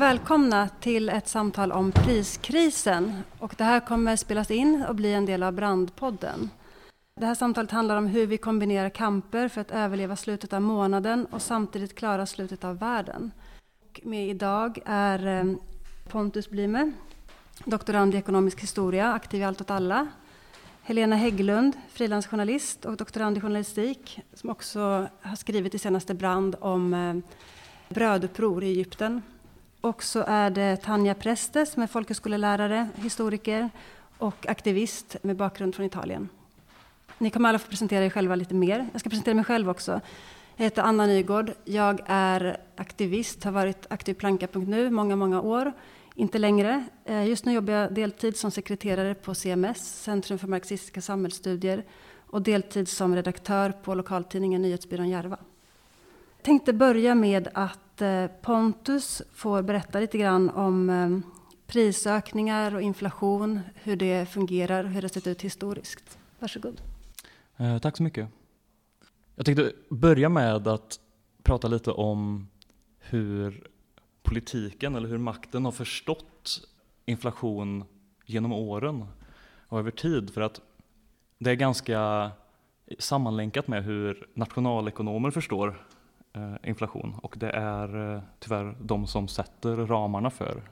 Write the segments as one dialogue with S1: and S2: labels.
S1: Välkomna till ett samtal om priskrisen. Och det här kommer spelas in och bli en del av Brandpodden. Det här samtalet handlar om hur vi kombinerar kamper för att överleva slutet av månaden och samtidigt klara slutet av världen. Och med idag är eh, Pontus Blyme, doktorand i ekonomisk historia, aktiv i Allt åt alla. Helena Hägglund, frilansjournalist och doktorand i journalistik, som också har skrivit i senaste Brand om eh, bröduppror i Egypten. Och så är det Tanja Preste som är folkhögskolelärare, historiker och aktivist med bakgrund från Italien. Ni kommer alla få presentera er själva lite mer. Jag ska presentera mig själv också. Jag heter Anna Nygård. Jag är aktivist, har varit aktiv planka.nu många, många år. Inte längre. Eh, just nu jobbar jag deltid som sekreterare på CMS, Centrum för marxistiska samhällsstudier, och deltid som redaktör på lokaltidningen Nyhetsbyrån Järva. Jag tänkte börja med att eh, Pontus får berätta lite grann om eh, prisökningar och inflation, hur det fungerar, och hur det sett ut historiskt. Varsågod.
S2: Eh, tack så mycket. Jag tänkte börja med att prata lite om hur politiken eller hur makten har förstått inflation genom åren och över tid. För att det är ganska sammanlänkat med hur nationalekonomer förstår Eh, inflation och det är eh, tyvärr de som sätter ramarna för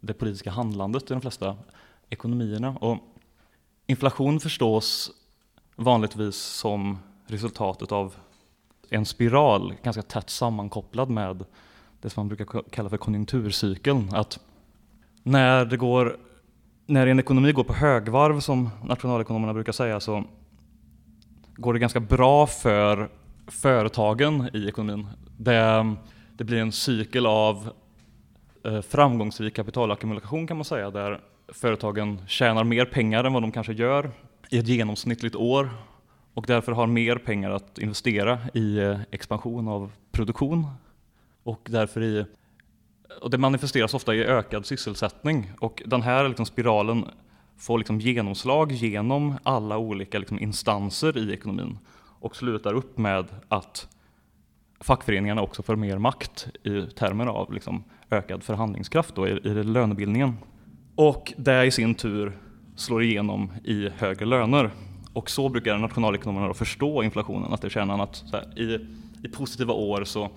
S2: det politiska handlandet i de flesta ekonomierna. Och inflation förstås vanligtvis som resultatet av en spiral ganska tätt sammankopplad med det som man brukar kalla för konjunkturcykeln. Att när, det går, när en ekonomi går på högvarv, som nationalekonomerna brukar säga, så går det ganska bra för företagen i ekonomin. Det, det blir en cykel av eh, framgångsrik kapitalackumulation kan man säga, där företagen tjänar mer pengar än vad de kanske gör i ett genomsnittligt år och därför har mer pengar att investera i eh, expansion av produktion och därför i och det manifesteras ofta i ökad sysselsättning och den här liksom spiralen får liksom genomslag genom alla olika liksom instanser i ekonomin och slutar upp med att fackföreningarna också får mer makt i termer av liksom ökad förhandlingskraft då i, i lönebildningen. Och det i sin tur slår igenom i högre löner. Och så brukar nationalekonomerna förstå inflationen, att det känner att här, i, i positiva år så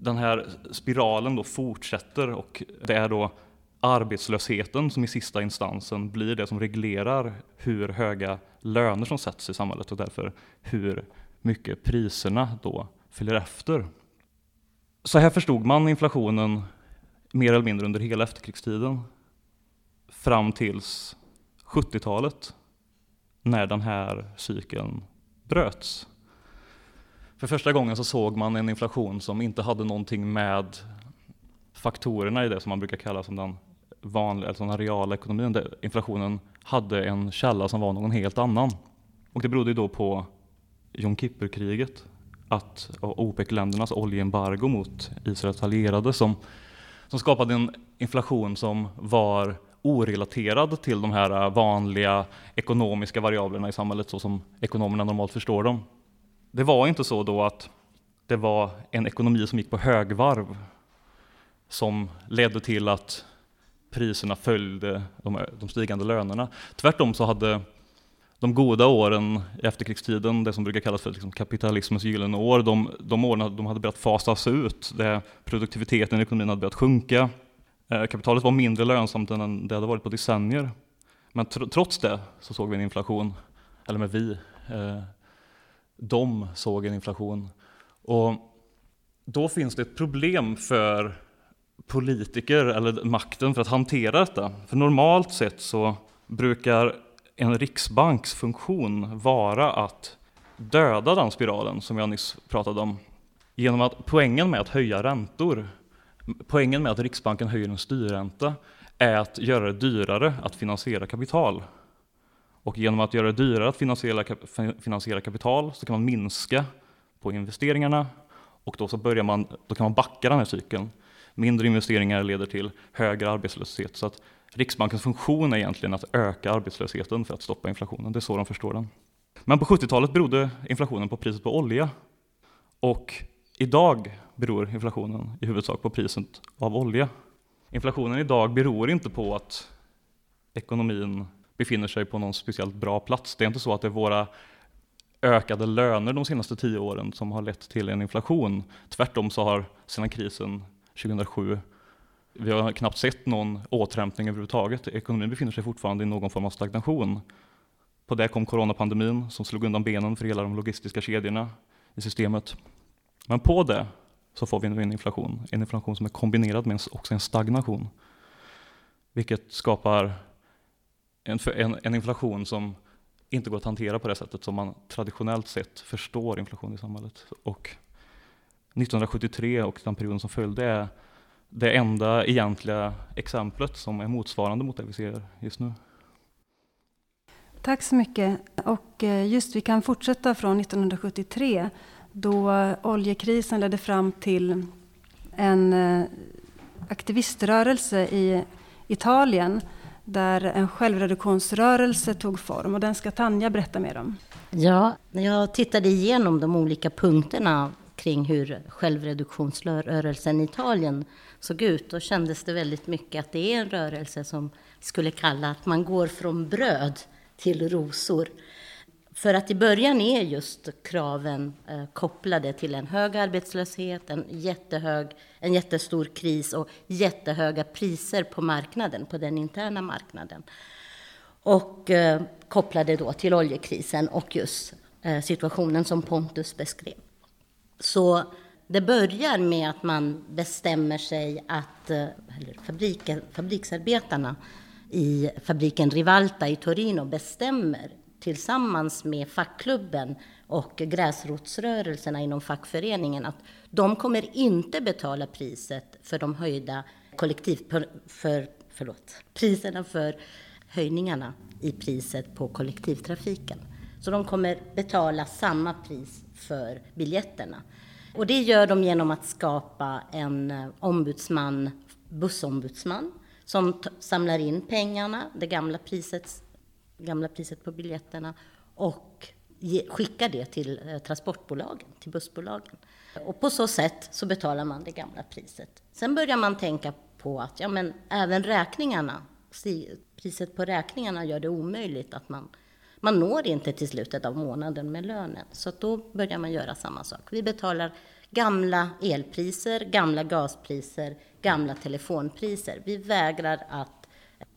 S2: den här spiralen då fortsätter och det är då arbetslösheten som i sista instansen blir det som reglerar hur höga löner som sätts i samhället och därför hur mycket priserna då följer efter. Så här förstod man inflationen mer eller mindre under hela efterkrigstiden fram tills 70-talet när den här cykeln bröts. För första gången så såg man en inflation som inte hade någonting med faktorerna i det som man brukar kalla som den vanliga, alltså den reala ekonomin. Där inflationen hade en källa som var någon helt annan. Och det berodde då på Jom Kippur-kriget, att OPEC-ländernas oljeembargo mot Israels allierade som, som skapade en inflation som var orelaterad till de här äh, vanliga ekonomiska variablerna i samhället så som ekonomerna normalt förstår dem. Det var inte så då att det var en ekonomi som gick på högvarv som ledde till att priserna följde de, de stigande lönerna. Tvärtom så hade de goda åren i efterkrigstiden, det som brukar kallas för liksom kapitalismens gyllene år, de, de åren de hade börjat fasas ut. Det, produktiviteten i ekonomin hade börjat sjunka. Eh, kapitalet var mindre lönsamt än det hade varit på decennier. Men tr trots det så såg vi en inflation, eller med vi, eh, de såg en inflation. Och då finns det ett problem för politiker eller makten för att hantera detta. För normalt sett så brukar en riksbanks funktion vara att döda den spiralen som jag nyss pratade om. Genom att poängen med att höja räntor, poängen med att Riksbanken höjer en styrränta är att göra det dyrare att finansiera kapital. Och genom att göra det dyrare att finansiera, finansiera kapital så kan man minska på investeringarna och då, så börjar man, då kan man backa den här cykeln. Mindre investeringar leder till högre arbetslöshet. Så att Riksbankens funktion är egentligen att öka arbetslösheten för att stoppa inflationen. Det är så de förstår den. Men på 70-talet berodde inflationen på priset på olja. Och idag beror inflationen i huvudsak på priset av olja. Inflationen idag beror inte på att ekonomin befinner sig på någon speciellt bra plats. Det är inte så att det är våra ökade löner de senaste tio åren som har lett till en inflation. Tvärtom så har sedan krisen 2007 vi har knappt sett någon återhämtning överhuvudtaget. Ekonomin befinner sig fortfarande i någon form av stagnation. På det kom coronapandemin som slog undan benen för hela de logistiska kedjorna i systemet. Men på det så får vi nu en inflation, en inflation som är kombinerad med också en stagnation. Vilket skapar en, en, en inflation som inte går att hantera på det sättet som man traditionellt sett förstår inflation i samhället. Och 1973 och den perioden som följde är det enda egentliga exemplet som är motsvarande mot det vi ser just nu.
S1: Tack så mycket. Och eh, just vi kan fortsätta från 1973 då oljekrisen ledde fram till en eh, aktiviströrelse i Italien där en självreduktionsrörelse tog form och den ska Tanja berätta mer om.
S3: Ja, jag tittade igenom de olika punkterna kring hur självreduktionsrörelsen i Italien såg ut. Då kändes det väldigt mycket att det är en rörelse som skulle kalla att man går från bröd till rosor. För att i början är just kraven eh, kopplade till en hög arbetslöshet, en, jättehög, en jättestor kris och jättehöga priser på marknaden, på den interna marknaden. Och eh, kopplade då till oljekrisen och just eh, situationen som Pontus beskrev. Så det börjar med att man bestämmer sig att, eh, eller fabriken, fabriksarbetarna i fabriken Rivalta i Torino bestämmer tillsammans med fackklubben och gräsrotsrörelserna inom fackföreningen att de kommer inte betala priset för de höjda kollektiv... För, förlåt, priserna för höjningarna i priset på kollektivtrafiken. Så de kommer betala samma pris för biljetterna. Och det gör de genom att skapa en eh, ombudsman, bussombudsman, som samlar in pengarna, det gamla priset, gamla priset på biljetterna, och ge, skickar det till eh, transportbolagen, till bussbolagen. Och på så sätt så betalar man det gamla priset. Sen börjar man tänka på att ja, men även räkningarna, priset på räkningarna gör det omöjligt att man man når inte till slutet av månaden med lönen. Så då börjar man göra samma sak. Vi betalar gamla elpriser, gamla gaspriser, gamla telefonpriser. Vi vägrar att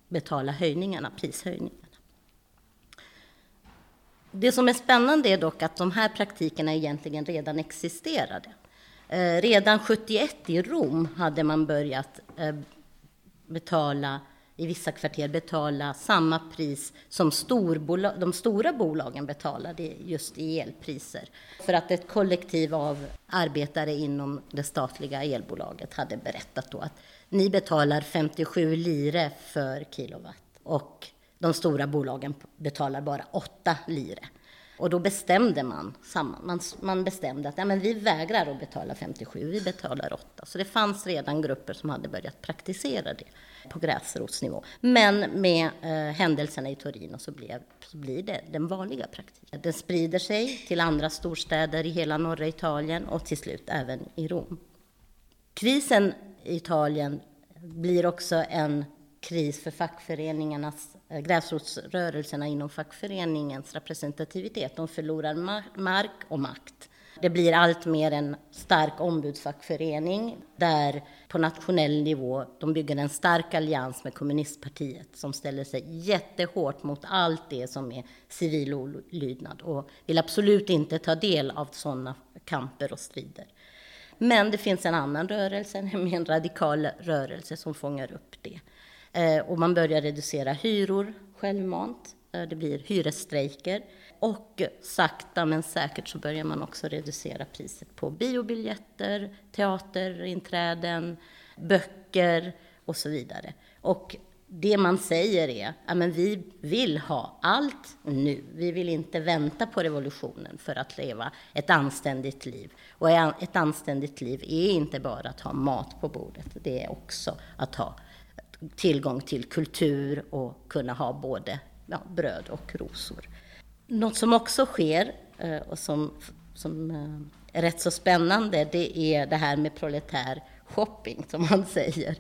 S3: betala höjningarna, prishöjningarna. Det som är spännande är dock att de här praktikerna egentligen redan existerade. Eh, redan 71 i Rom hade man börjat eh, betala i vissa kvarter betala samma pris som storbolag, de stora bolagen betalade just i elpriser. För att ett kollektiv av arbetare inom det statliga elbolaget hade berättat då att ni betalar 57 lire för kilowatt och de stora bolagen betalar bara 8 lire. Och då bestämde man, man, bestämde att ja, men vi vägrar att betala 57, vi betalar 8. Så det fanns redan grupper som hade börjat praktisera det på gräsrotsnivå. Men med eh, händelserna i Torino så, blev, så blir det den vanliga praktiken. Den sprider sig till andra storstäder i hela norra Italien och till slut även i Rom. Krisen i Italien blir också en kris för fackföreningarnas, eh, gräsrotsrörelserna inom fackföreningens representativitet. De förlorar mark och makt. Det blir allt mer en stark ombudsfackförening där på nationell nivå de bygger en stark allians med kommunistpartiet som ställer sig jättehårt mot allt det som är civil olydnad och vill absolut inte ta del av sådana kamper och strider. Men det finns en annan rörelse, nämligen en radikal rörelse som fångar upp det. Eh, och man börjar reducera hyror självmant. Eh, det blir hyresstrejker. Och sakta men säkert så börjar man också reducera priset på biobiljetter, teaterinträden, böcker och så vidare. Och det man säger är att vi vill ha allt nu. Vi vill inte vänta på revolutionen för att leva ett anständigt liv. Och ett anständigt liv är inte bara att ha mat på bordet, det är också att ha tillgång till kultur och kunna ha både ja, bröd och rosor. Något som också sker eh, och som, som eh, är rätt så spännande, det är det här med proletär shopping, som man säger.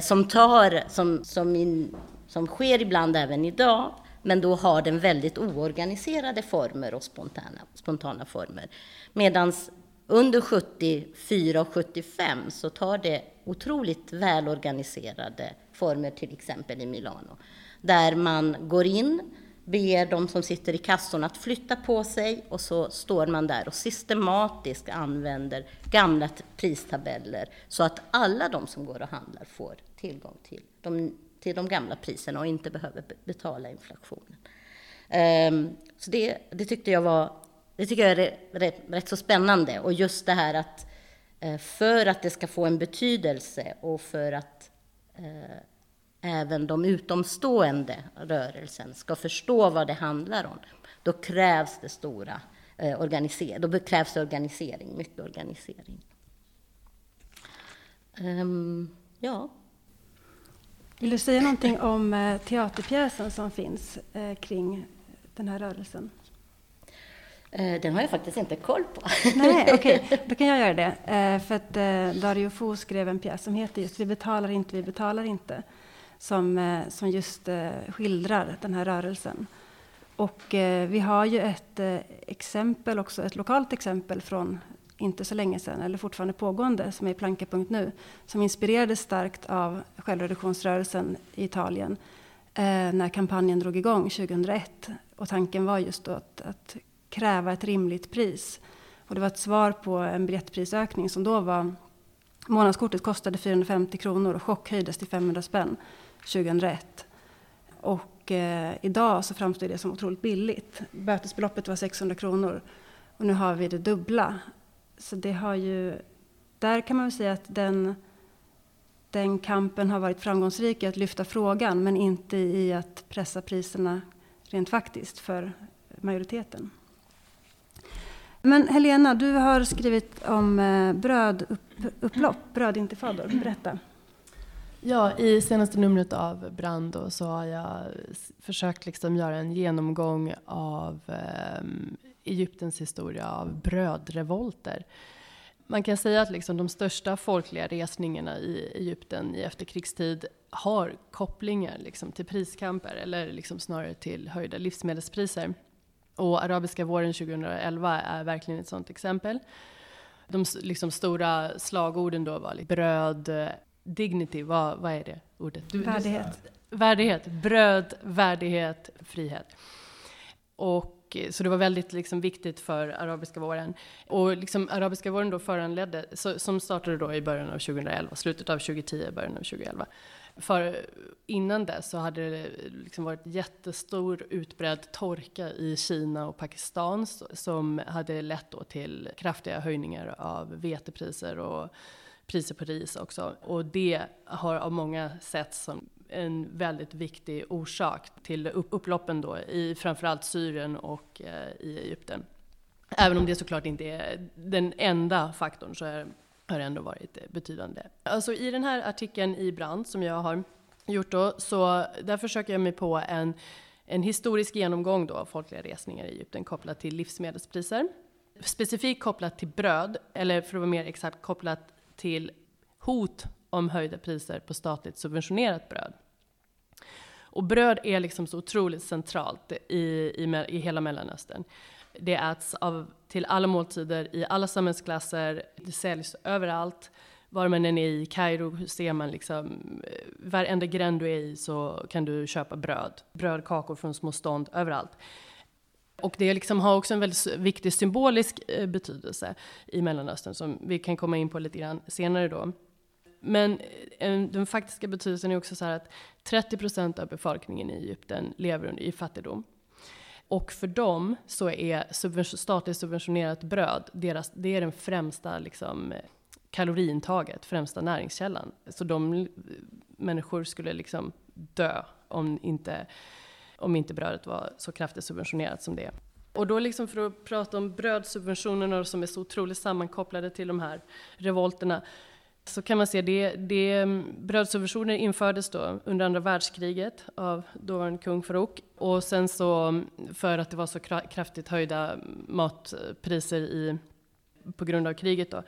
S3: Som, tar, som, som, in, som sker ibland även idag, men då har den väldigt oorganiserade former och spontana, spontana former. Medan under 74 och 75 så tar det otroligt välorganiserade former, till exempel i Milano, där man går in, ber de som sitter i kassorna att flytta på sig och så står man där och systematiskt använder gamla pristabeller så att alla de som går och handlar får tillgång till de, till de gamla priserna och inte behöver betala inflationen. Um, så det, det, tyckte jag var det tycker jag är rätt, rätt så spännande och just det här att eh, för att det ska få en betydelse och för att eh, även de utomstående rörelsen ska förstå vad det handlar om, då krävs det stora eh, organisering, då krävs det organisering, mycket organisering. Um, ja.
S1: Vill du säga någonting om eh, teaterpjäsen som finns eh, kring den här rörelsen?
S3: Eh, den har jag faktiskt inte koll på.
S1: Nej, okej, okay. då kan jag göra det. Eh, för att eh, Dario Fo skrev en pjäs som heter just Vi betalar inte, vi betalar inte som, eh, som just eh, skildrar den här rörelsen. Och eh, vi har ju ett exempel också, ett lokalt exempel från inte så länge sedan, eller fortfarande pågående, som är Planka.nu, Planka.nu, som inspirerades starkt av självreduktionsrörelsen i Italien när kampanjen drog igång 2001. Och tanken var just då att, att kräva ett rimligt pris. Och det var ett svar på en biljettprisökning som då var Månadskortet kostade 450 kronor och chockhöjdes till 500 spänn 2001. Och eh, idag så framstår det som otroligt billigt. Bötesbeloppet var 600 kronor och nu har vi det dubbla. Så det har ju, där kan man väl säga att den, den kampen har varit framgångsrik i att lyfta frågan men inte i att pressa priserna rent faktiskt för majoriteten. Men Helena, du har skrivit om eh, brödupplopp, brödintifador. Berätta.
S4: Ja, i senaste numret av Brand då, så har jag försökt liksom göra en genomgång av eh, Egyptens historia av brödrevolter. Man kan säga att liksom de största folkliga resningarna i Egypten i efterkrigstid har kopplingar liksom till priskamper eller liksom snarare till höjda livsmedelspriser. Och arabiska våren 2011 är verkligen ett sådant exempel. De liksom stora slagorden då var liksom bröd, dignity, vad, vad är det ordet?
S1: Du, värdighet.
S4: Du, värdighet, bröd, värdighet, frihet. Och, så det var väldigt liksom viktigt för arabiska våren. Och liksom arabiska våren då föranledde, så, som startade då i början av 2011, slutet av 2010, början av 2011. För innan det så hade det liksom varit jättestor utbredd torka i Kina och Pakistan som hade lett då till kraftiga höjningar av vetepriser och priser på ris också. Och det har av många sett som en väldigt viktig orsak till upploppen då i framförallt Syrien och eh, i Egypten. Även om det såklart inte är den enda faktorn så är har ändå varit betydande. Alltså i den här artikeln i Brand som jag har gjort då, så där försöker jag mig på en, en historisk genomgång då av folkliga resningar i Egypten kopplat till livsmedelspriser. Specifikt kopplat till bröd, eller för att vara mer exakt kopplat till hot om höjda priser på statligt subventionerat bröd. Och bröd är liksom så otroligt centralt i, i, i hela Mellanöstern. Det äts av, till alla måltider, i alla samhällsklasser, det säljs överallt. Var man än är i Kairo ser man liksom, eh, varenda gränd du är i så kan du köpa bröd. Brödkakor från små stånd överallt. Och det liksom har också en väldigt viktig symbolisk eh, betydelse i Mellanöstern som vi kan komma in på lite grann senare då. Men eh, den faktiska betydelsen är också så här att 30 procent av befolkningen i Egypten lever i fattigdom. Och för dem så är subvention, statligt subventionerat bröd, deras, det är den främsta liksom, eh, kaloriintaget, främsta näringskällan. Så de människor skulle liksom dö om inte, om inte brödet var så kraftigt subventionerat som det är. Och då liksom för att prata om brödsubventionerna som är så otroligt sammankopplade till de här revolterna så kan man se det, det mm, brödsubventioner infördes då under andra världskriget av dåvarande kung Farouk. Och sen så mm, för att det var så kraftigt höjda matpriser i på grund av kriget då.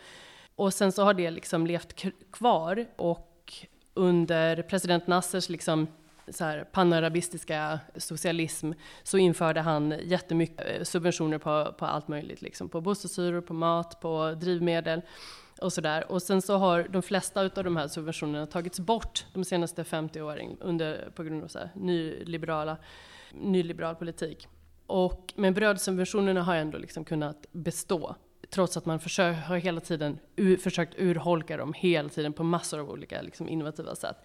S4: Och sen så har det liksom levt kvar och under president Nassers liksom så här panarabistiska socialism så införde han jättemycket eh, subventioner på, på allt möjligt, liksom på bostadshyror, på mat, på drivmedel och sådär. Och sen så har de flesta av de här subventionerna tagits bort de senaste 50 åren under, på grund av så här, nyliberala, nyliberal politik. Och, men brödsubventionerna har ändå liksom kunnat bestå trots att man försöker, har hela tiden ur, försökt urholka dem hela tiden på massor av olika liksom, innovativa sätt.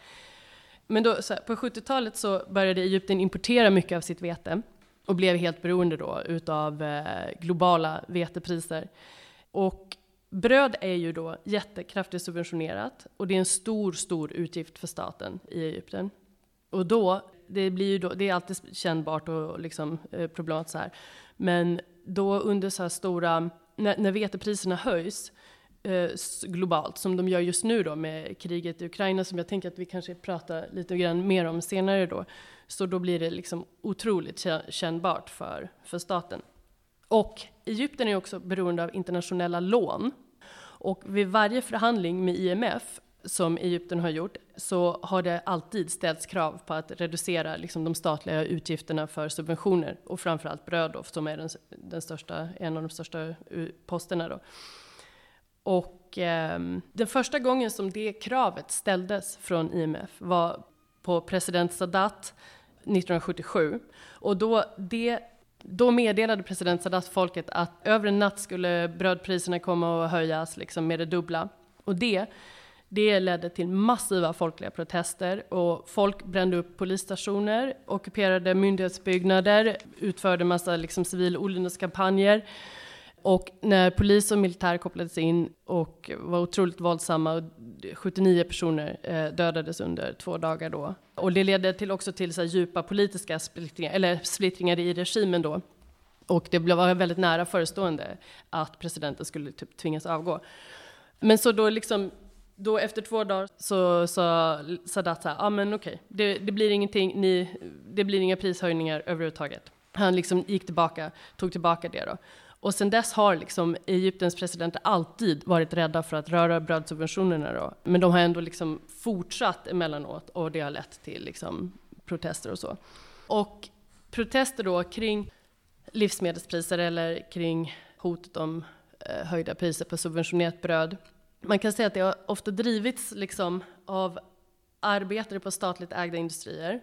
S4: Men då, här, på 70-talet så började Egypten importera mycket av sitt vete och blev helt beroende då utav eh, globala vetepriser. Och bröd är ju då jättekraftigt subventionerat och det är en stor, stor utgift för staten i Egypten. Och då, det blir ju då, det är alltid kännbart och liksom eh, problematiskt så här. Men då under så här stora, när, när vetepriserna höjs eh, globalt, som de gör just nu då med kriget i Ukraina, som jag tänker att vi kanske pratar lite grann mer om senare då, så då blir det liksom otroligt kännbart för, för staten. Och Egypten är också beroende av internationella lån. Och vid varje förhandling med IMF som Egypten har gjort så har det alltid ställts krav på att reducera liksom, de statliga utgifterna för subventioner och framförallt bröd då, som är den, den största, en av de största posterna. Då. Och eh, den första gången som det kravet ställdes från IMF var på president Sadat 1977. Och då, det, då meddelade president Sadat folket att över en natt skulle brödpriserna komma att höjas liksom med det dubbla. Och det, det ledde till massiva folkliga protester och folk brände upp polisstationer, ockuperade myndighetsbyggnader, utförde massa liksom civil olydnadskampanjer och när polis och militär kopplades in och var otroligt våldsamma, 79 personer eh, dödades under två dagar då. Och det ledde till också till så djupa politiska splittringar, eller splittringar i regimen då. Och det var väldigt nära förestående att presidenten skulle typ tvingas avgå. Men så då liksom, då efter två dagar så sa Sadat så här, ja ah, men okej, okay, det, det, blir ingenting, ni, det blir inga prishöjningar överhuvudtaget. Han liksom gick tillbaka, tog tillbaka det då. Och sen dess har liksom Egyptens presidenter alltid varit rädda för att röra brödsubventionerna då. Men de har ändå liksom fortsatt emellanåt och det har lett till liksom protester och så. Och protester då kring livsmedelspriser eller kring hotet om eh, höjda priser på subventionerat bröd. Man kan säga att det har ofta drivits liksom av arbetare på statligt ägda industrier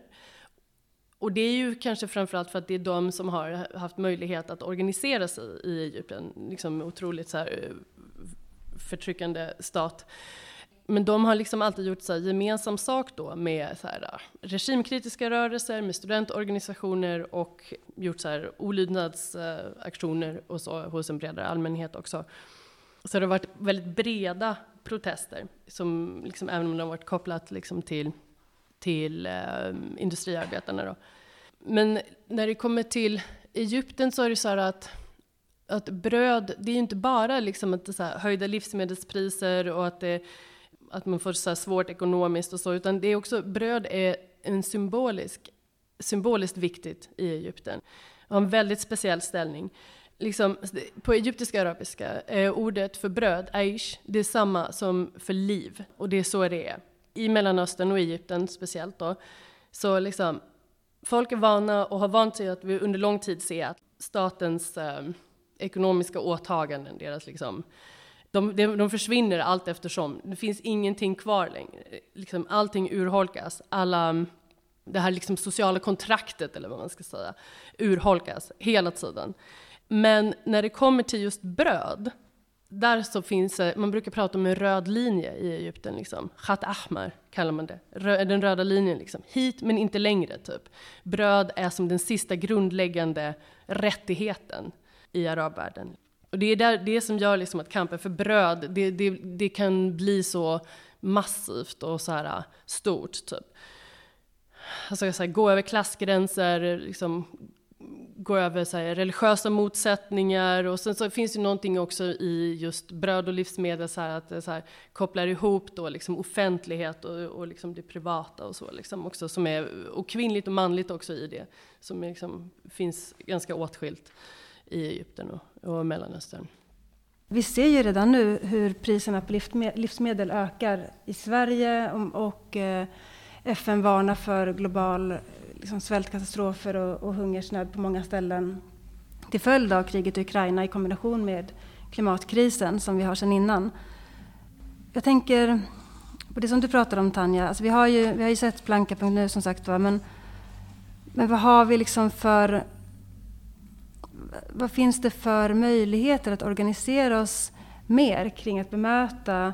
S4: och det är ju kanske framförallt för att det är de som har haft möjlighet att organisera sig i Egypten, liksom otroligt så här, eh, förtryckande stat. Men de har liksom alltid gjort så här, gemensam sak då med så här, eh, regimkritiska rörelser, med studentorganisationer och gjort så här, olydnadsaktioner och så hos en bredare allmänhet också. Så det har varit väldigt breda protester, som liksom, även om de har varit kopplat liksom till till eh, industriarbetarna. Då. Men när det kommer till Egypten så är det så här att, att bröd, det är ju inte bara liksom att det så här, höjda livsmedelspriser och att, det, att man får så här svårt ekonomiskt och så, utan det är också, bröd är en symbolisk, symboliskt viktigt i Egypten. Det har en väldigt speciell ställning. Liksom, på egyptiska arabiska är ordet för bröd, aish, det är samma som för liv. Och det är så det är i Mellanöstern och Egypten speciellt då, så liksom folk är vana och har vant sig att vi under lång tid se att statens eh, ekonomiska åtaganden, deras liksom, de, de, de, försvinner allt eftersom. Det finns ingenting kvar längre. Liksom, allting urholkas. Alla, det här liksom sociala kontraktet, eller vad man ska säga, urholkas hela tiden. Men när det kommer till just bröd, där så finns eh, man brukar prata om en röd linje i Egypten, liksom. Khat Ahmar kallar man det. Rö, eh, den röda linjen, liksom. Hit men inte längre, typ. Bröd är som den sista grundläggande rättigheten i arabvärlden. Och det är där, det som gör liksom att kampen för bröd, det, det, det kan bli så massivt och så här eh, stort, typ. Alltså, så här, gå över klassgränser, liksom, gå över så här, religiösa motsättningar och sen så finns det någonting också i just bröd och livsmedel så här, att det så här, kopplar ihop då liksom offentlighet och, och liksom det privata och så liksom också som är och kvinnligt och manligt också i det som liksom finns ganska åtskilt i Egypten och, och Mellanöstern.
S1: Vi ser ju redan nu hur priserna på livsmedel ökar i Sverige och eh, FN varnar för global liksom, svältkatastrofer och, och hungersnöd på många ställen till följd av kriget i Ukraina i kombination med klimatkrisen som vi har sedan innan. Jag tänker på det som du pratar om Tanja. Alltså vi, har ju, vi har ju sett Planka.nu som sagt var, men, men vad har vi liksom för vad finns det för möjligheter att organisera oss mer kring att bemöta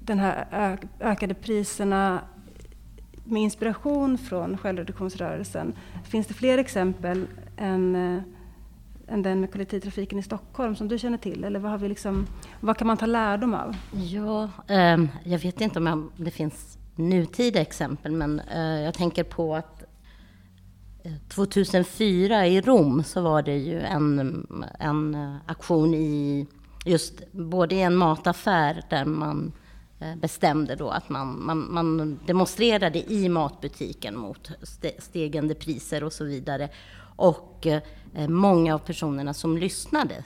S1: de här ökade priserna med inspiration från självreduktionsrörelsen? Finns det fler exempel än, eh, än den med kollektivtrafiken i Stockholm som du känner till? Eller vad, har vi liksom, vad kan man ta lärdom av?
S3: Ja, eh, jag vet inte om det finns nutida exempel, men eh, jag tänker på att eh, 2004 i Rom så var det ju en, en eh, aktion i just både i en mataffär där man Eh, bestämde då att man, man, man demonstrerade i matbutiken mot stegande priser och så vidare. Och eh, många av personerna som lyssnade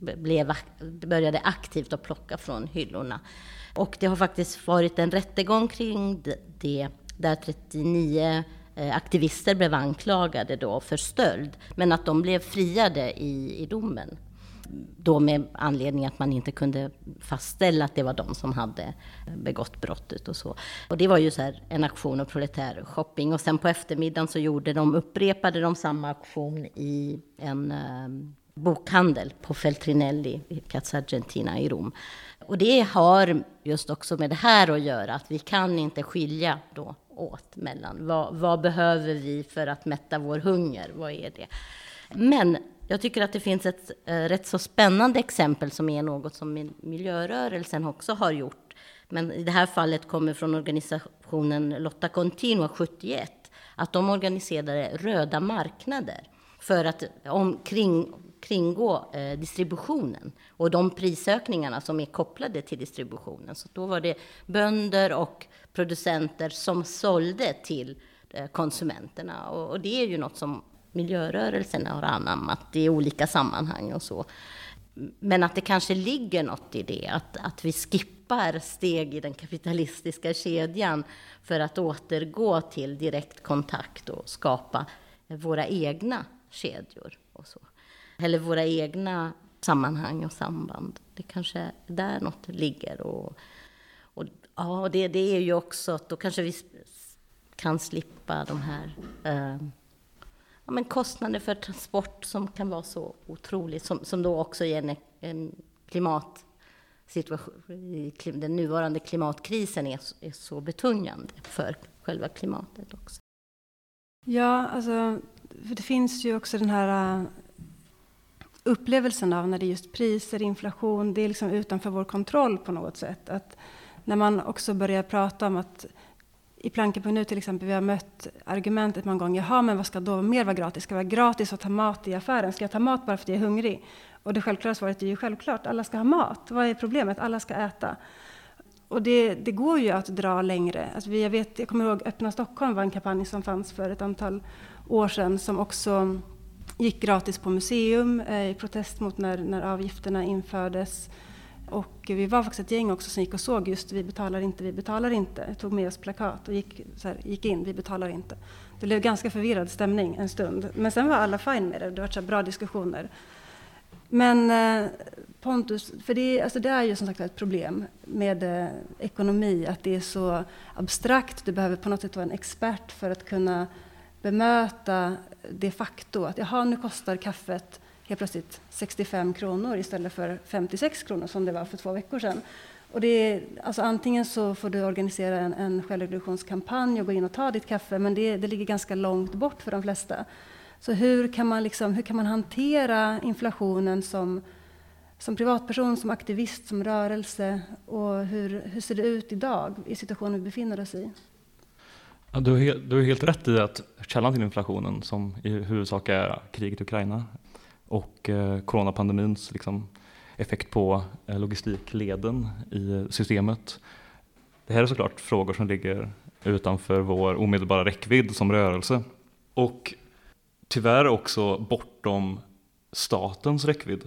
S3: blev, började aktivt att plocka från hyllorna. Och det har faktiskt varit en rättegång kring det där 39 eh, aktivister blev anklagade då för stöld, men att de blev friade i, i domen. Då med anledning att man inte kunde fastställa att det var de som hade eh, begått brottet och så. Och det var ju så här en aktion och proletär shopping. Och sen på eftermiddagen så gjorde de, upprepade de samma aktion i en eh, bokhandel på Feltrinelli i Piazza Argentina i Rom. Och det har just också med det här att göra, att vi kan inte skilja då åt mellan vad, vad behöver vi för att mätta vår hunger? Vad är det? Men jag tycker att det finns ett eh, rätt så spännande exempel som är något som miljörörelsen också har gjort. Men i det här fallet kommer från organisationen Lotta Continua 71. Att de organiserade röda marknader för att omkring, kringgå eh, distributionen och de prisökningarna som är kopplade till distributionen. Så då var det bönder och producenter som sålde till eh, konsumenterna. Och, och, det är ju något som miljörörelsen har anammat i olika sammanhang och så. Men att det kanske ligger något i det, att, att vi skippar steg i den kapitalistiska kedjan för att återgå till direkt kontakt och skapa våra egna kedjor. Och så. Eller våra egna sammanhang och samband. Det kanske är där något ligger. Och, och ja, det, det är ju också att då kanske vi kan slippa de här eh, ja, men kostnader för transport som kan vara så otroligt, som, som då också ger en, en klimat den nuvarande klimatkrisen är, är så betungande för själva klimatet också.
S1: Ja, alltså, för det finns ju också den här äh, upplevelsen av när det är just priser, inflation, det är liksom utanför vår kontroll på något sätt. Att när man också börjar prata om att i Planken.nu till exempel, vi har mött argumentet många gånger, jaha men vad ska då mer vara gratis? Ska det vara gratis att ta mat i affären? Ska jag ta mat bara för att jag är hungrig? Och det självklara svaret är ju självklart, alla ska ha mat. Vad är problemet? Alla ska äta. Och det, det går ju att dra längre. Alltså vi, jag, vet, jag kommer ihåg Öppna Stockholm var en kampanj som fanns för ett antal år sedan som också gick gratis på museum eh, i protest mot när, när avgifterna infördes. Och vi var faktiskt ett gäng också som gick och såg just Vi betalar inte, vi betalar inte. Jag tog med oss plakat och gick, så här, gick in, Vi betalar inte. Det blev ganska förvirrad stämning en stund. Men sen var alla fine med det, det var så bra diskussioner. Men eh, Pontus, för det, alltså det är ju som sagt ett problem med eh, ekonomi, att det är så abstrakt. Du behöver på något sätt vara en expert för att kunna bemöta det faktum att jaha, nu kostar kaffet helt plötsligt 65 kronor istället för 56 kronor som det var för två veckor sedan. Och det är, alltså antingen så får du organisera en, en självreduktionskampanj och gå in och ta ditt kaffe, men det, det ligger ganska långt bort för de flesta. Så hur kan man, liksom, hur kan man hantera inflationen som, som privatperson, som aktivist, som rörelse? Och hur, hur ser det ut idag i situationen vi befinner oss i?
S2: Ja, du, har helt, du har helt rätt i att källan till inflationen som i huvudsak är kriget i Ukraina och eh, coronapandemins liksom, effekt på eh, logistikleden i systemet. Det här är såklart frågor som ligger utanför vår omedelbara räckvidd som rörelse. Och tyvärr också bortom statens räckvidd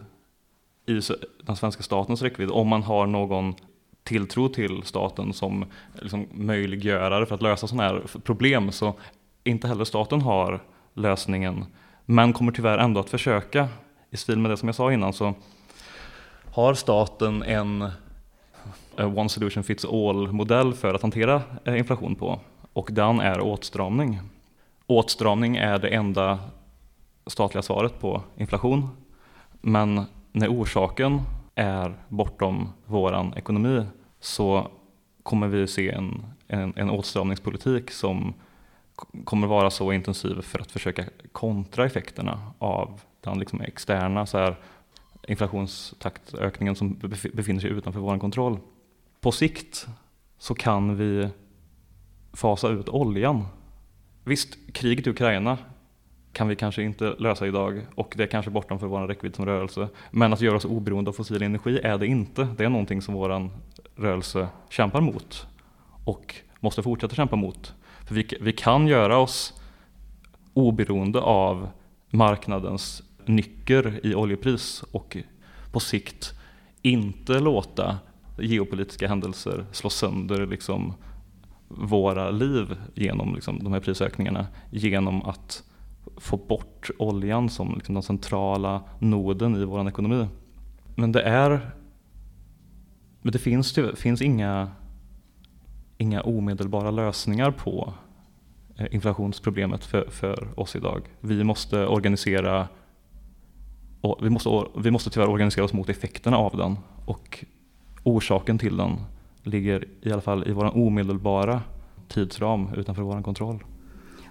S2: i den svenska statens räckvidd om man har någon tilltro till staten som liksom möjliggörare för att lösa sådana här problem så inte heller staten har lösningen men kommer tyvärr ändå att försöka. I stil med det som jag sa innan så har staten en eh, one solution fits all modell för att hantera eh, inflation på. Och den är åtstramning. Åtstramning är det enda statliga svaret på inflation. Men när orsaken är bortom våran ekonomi så kommer vi se en, en, en åtstramningspolitik som kommer vara så intensiv för att försöka kontra effekterna av den liksom externa så här, inflationstaktökningen som befinner sig utanför vår kontroll. På sikt så kan vi fasa ut oljan. Visst, kriget i Ukraina kan vi kanske inte lösa idag och det är kanske bortom för vår räckvidd som rörelse. Men att göra oss oberoende av fossil energi är det inte. Det är någonting som vår rörelse kämpar mot och måste fortsätta kämpa mot. För vi, vi kan göra oss oberoende av marknadens nycker i oljepris och på sikt inte låta geopolitiska händelser slå sönder liksom våra liv genom liksom de här prisökningarna genom att få bort oljan som liksom den centrala noden i vår ekonomi. Men det är men det finns, finns inga, inga omedelbara lösningar på eh, inflationsproblemet för, för oss idag. Vi måste organisera vi måste, vi måste tyvärr organisera oss mot effekterna av den och orsaken till den ligger i alla fall i vår omedelbara tidsram utanför vår kontroll.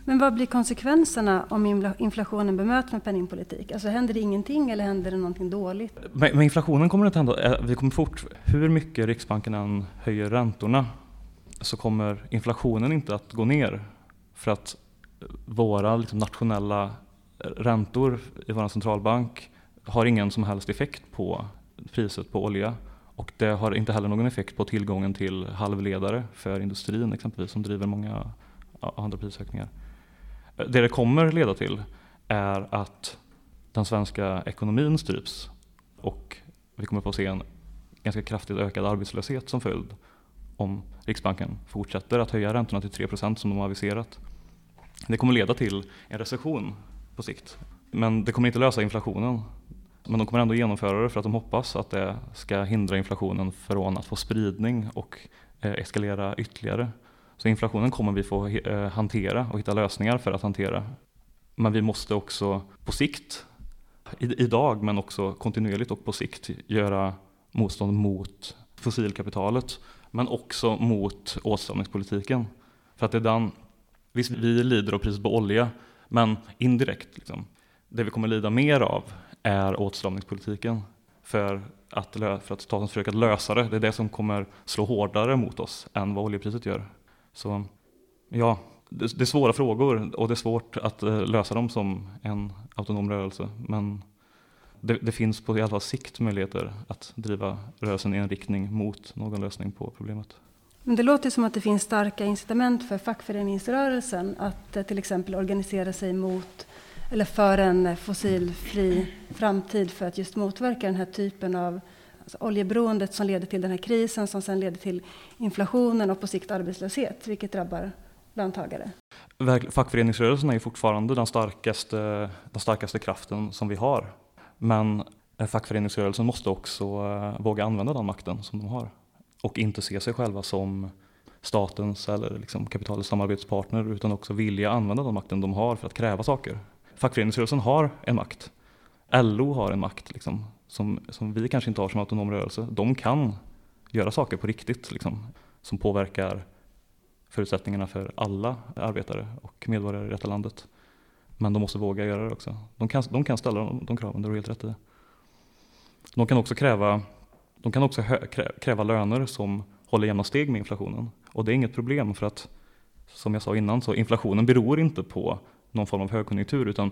S1: Men vad blir konsekvenserna om inflationen bemöts med penningpolitik? Alltså händer det ingenting eller händer det någonting dåligt?
S2: Med, inflationen kommer det inte hända. Eh, vi kommer fort, hur mycket Riksbanken än höjer räntorna så kommer inflationen inte att gå ner. För att våra liksom, nationella räntor i vår centralbank har ingen som helst effekt på priset på olja. Och det har inte heller någon effekt på tillgången till halvledare för industrin exempelvis som driver många andra prisökningar. Det det kommer leda till är att den svenska ekonomin stryps och vi kommer få se en ganska kraftigt ökad arbetslöshet som följd om Riksbanken fortsätter att höja räntorna till 3 procent som de har aviserat. Det kommer leda till en recession på sikt. Men det kommer inte lösa inflationen. Men de kommer ändå genomföra det för att de hoppas att det ska hindra inflationen från att få spridning och eh, eskalera ytterligare. Så inflationen kommer vi få eh, hantera och hitta lösningar för att hantera. Men vi måste också på sikt, idag men också kontinuerligt och på sikt göra motstånd mot fossilkapitalet men också mot åtstramningspolitiken. För att det är den, visst vi lider av priset på olja men indirekt, liksom, det vi kommer lida mer av är åtstramningspolitiken. För att, för att staten försöker lösa det, det är det som kommer slå hårdare mot oss än vad oljepriset gör. Så ja, det, det är svåra frågor och det är svårt att eh, lösa dem som en autonom rörelse. Men det, det, finns på i alla fall sikt möjligheter att driva rörelsen i en riktning mot någon lösning på problemet.
S1: Men det låter som att det finns starka incitament för fackföreningsrörelsen att eh, till exempel organisera sig mot eller för en fossilfri framtid för att just motverka den här typen av alltså oljeberoendet som leder till den här krisen som sen leder till inflationen och på sikt arbetslöshet, vilket drabbar löntagare.
S2: Fackföreningsrörelsen är fortfarande den starkaste, den starkaste kraften som vi har. Men eh, fackföreningsrörelsen måste också eh, våga använda den makten som de har och inte se sig själva som statens eller liksom kapitalets samarbetspartner utan också vilja använda den makten de har för att kräva saker. Fackföreningsrörelsen har en makt. LO har en makt liksom, som, som vi kanske inte har som autonom rörelse. De kan göra saker på riktigt liksom, som påverkar förutsättningarna för alla arbetare och medborgare i detta landet. Men de måste våga göra det också. De kan, de kan ställa de, de kraven, det är helt rätt i. De kan också kräva, de kan också hö, kräva löner som håller jämna steg med inflationen. Och det är inget problem för att, som jag sa innan, så inflationen beror inte på någon form av högkonjunktur utan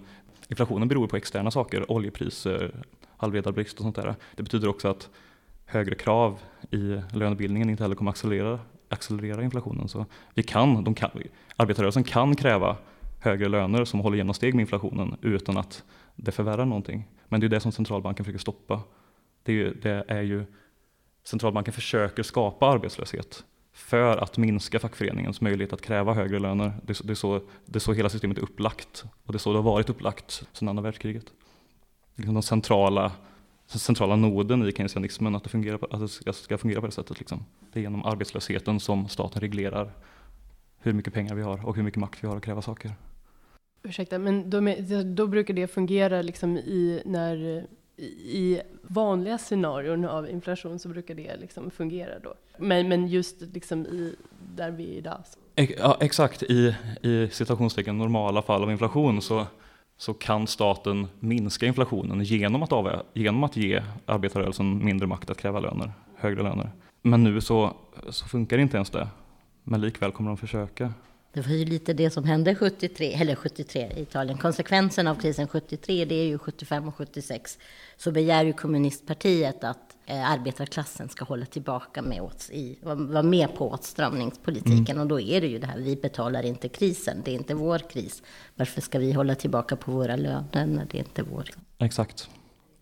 S2: inflationen beror på externa saker, oljepriser, halvledarbrist och sånt där. Det betyder också att högre krav i lönebildningen inte heller kommer accelerera, accelerera inflationen. Så vi kan, de kan, arbetarrörelsen kan kräva högre löner som håller jämna steg med inflationen utan att det förvärrar någonting. Men det är det som centralbanken försöker stoppa Det är ju, det är ju centralbanken försöker skapa arbetslöshet för att minska fackföreningens möjlighet att kräva högre löner. Det är, det är, så, det är så hela systemet är upplagt och det är så det har varit upplagt sedan andra världskriget. Liksom den centrala, den centrala noden i keynesianismen, att det, fungerar på, att det ska, ska fungera på det sättet. Liksom. Det är genom arbetslösheten som staten reglerar hur mycket pengar vi har och hur mycket makt vi har att kräva saker.
S4: Ursäkta, men då, då brukar det fungera liksom i när i vanliga scenarion av inflation så brukar det liksom fungera då. Men, men just liksom i, där vi är idag.
S2: Ja, exakt, i, i citationstecken normala fall av inflation så, så kan staten minska inflationen genom att, av, genom att ge arbetarrörelsen mindre makt att kräva löner, högre löner. Men nu så, så funkar inte ens det. Men likväl kommer de försöka.
S3: Det var ju lite det som hände 73, eller 73 i Italien. Konsekvensen av krisen 73, det är ju 75 och 76. Så begär ju kommunistpartiet att eh, arbetarklassen ska hålla tillbaka med åt, i, vara med på åtstramningspolitiken. Mm. Och då är det ju det här, vi betalar inte krisen, det är inte vår kris. Varför ska vi hålla tillbaka på våra löner när det inte är vår?
S2: Exakt.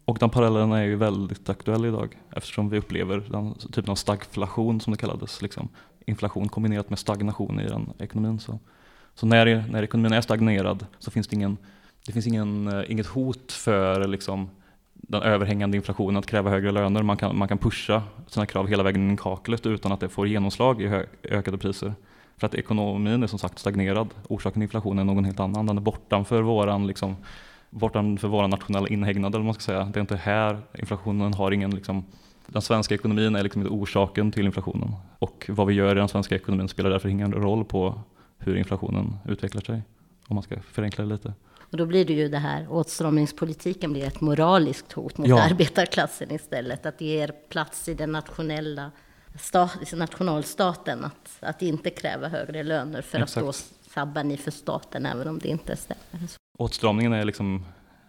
S2: Och den parallellen är ju väldigt aktuell idag eftersom vi upplever den typen av stagflation som det kallades. Liksom inflation kombinerat med stagnation i den ekonomin. Så, så när, när ekonomin är stagnerad så finns det, ingen, det finns ingen, eh, inget hot för liksom, den överhängande inflationen att kräva högre löner. Man kan, man kan pusha sina krav hela vägen in i kaklet utan att det får genomslag i hö, ökade priser. För att ekonomin är som sagt stagnerad. Orsaken till inflationen är någon helt annan. Den är bortanför våran, liksom, bortanför våran nationella inhägnad. Eller man ska säga. Det är inte här. Inflationen har ingen liksom, den svenska ekonomin är liksom inte orsaken till inflationen. Och vad vi gör i den svenska ekonomin spelar därför ingen roll på hur inflationen utvecklar sig. Om man ska förenkla det lite.
S3: Och då blir det ju det här, åtstramningspolitiken blir ett moraliskt hot mot ja. arbetarklassen istället. Att det ger plats i den nationella stat, nationalstaten att, att inte kräva högre löner för Exakt. att då sabbar ni för staten även om det inte stämmer.
S2: Åtstramningen är liksom,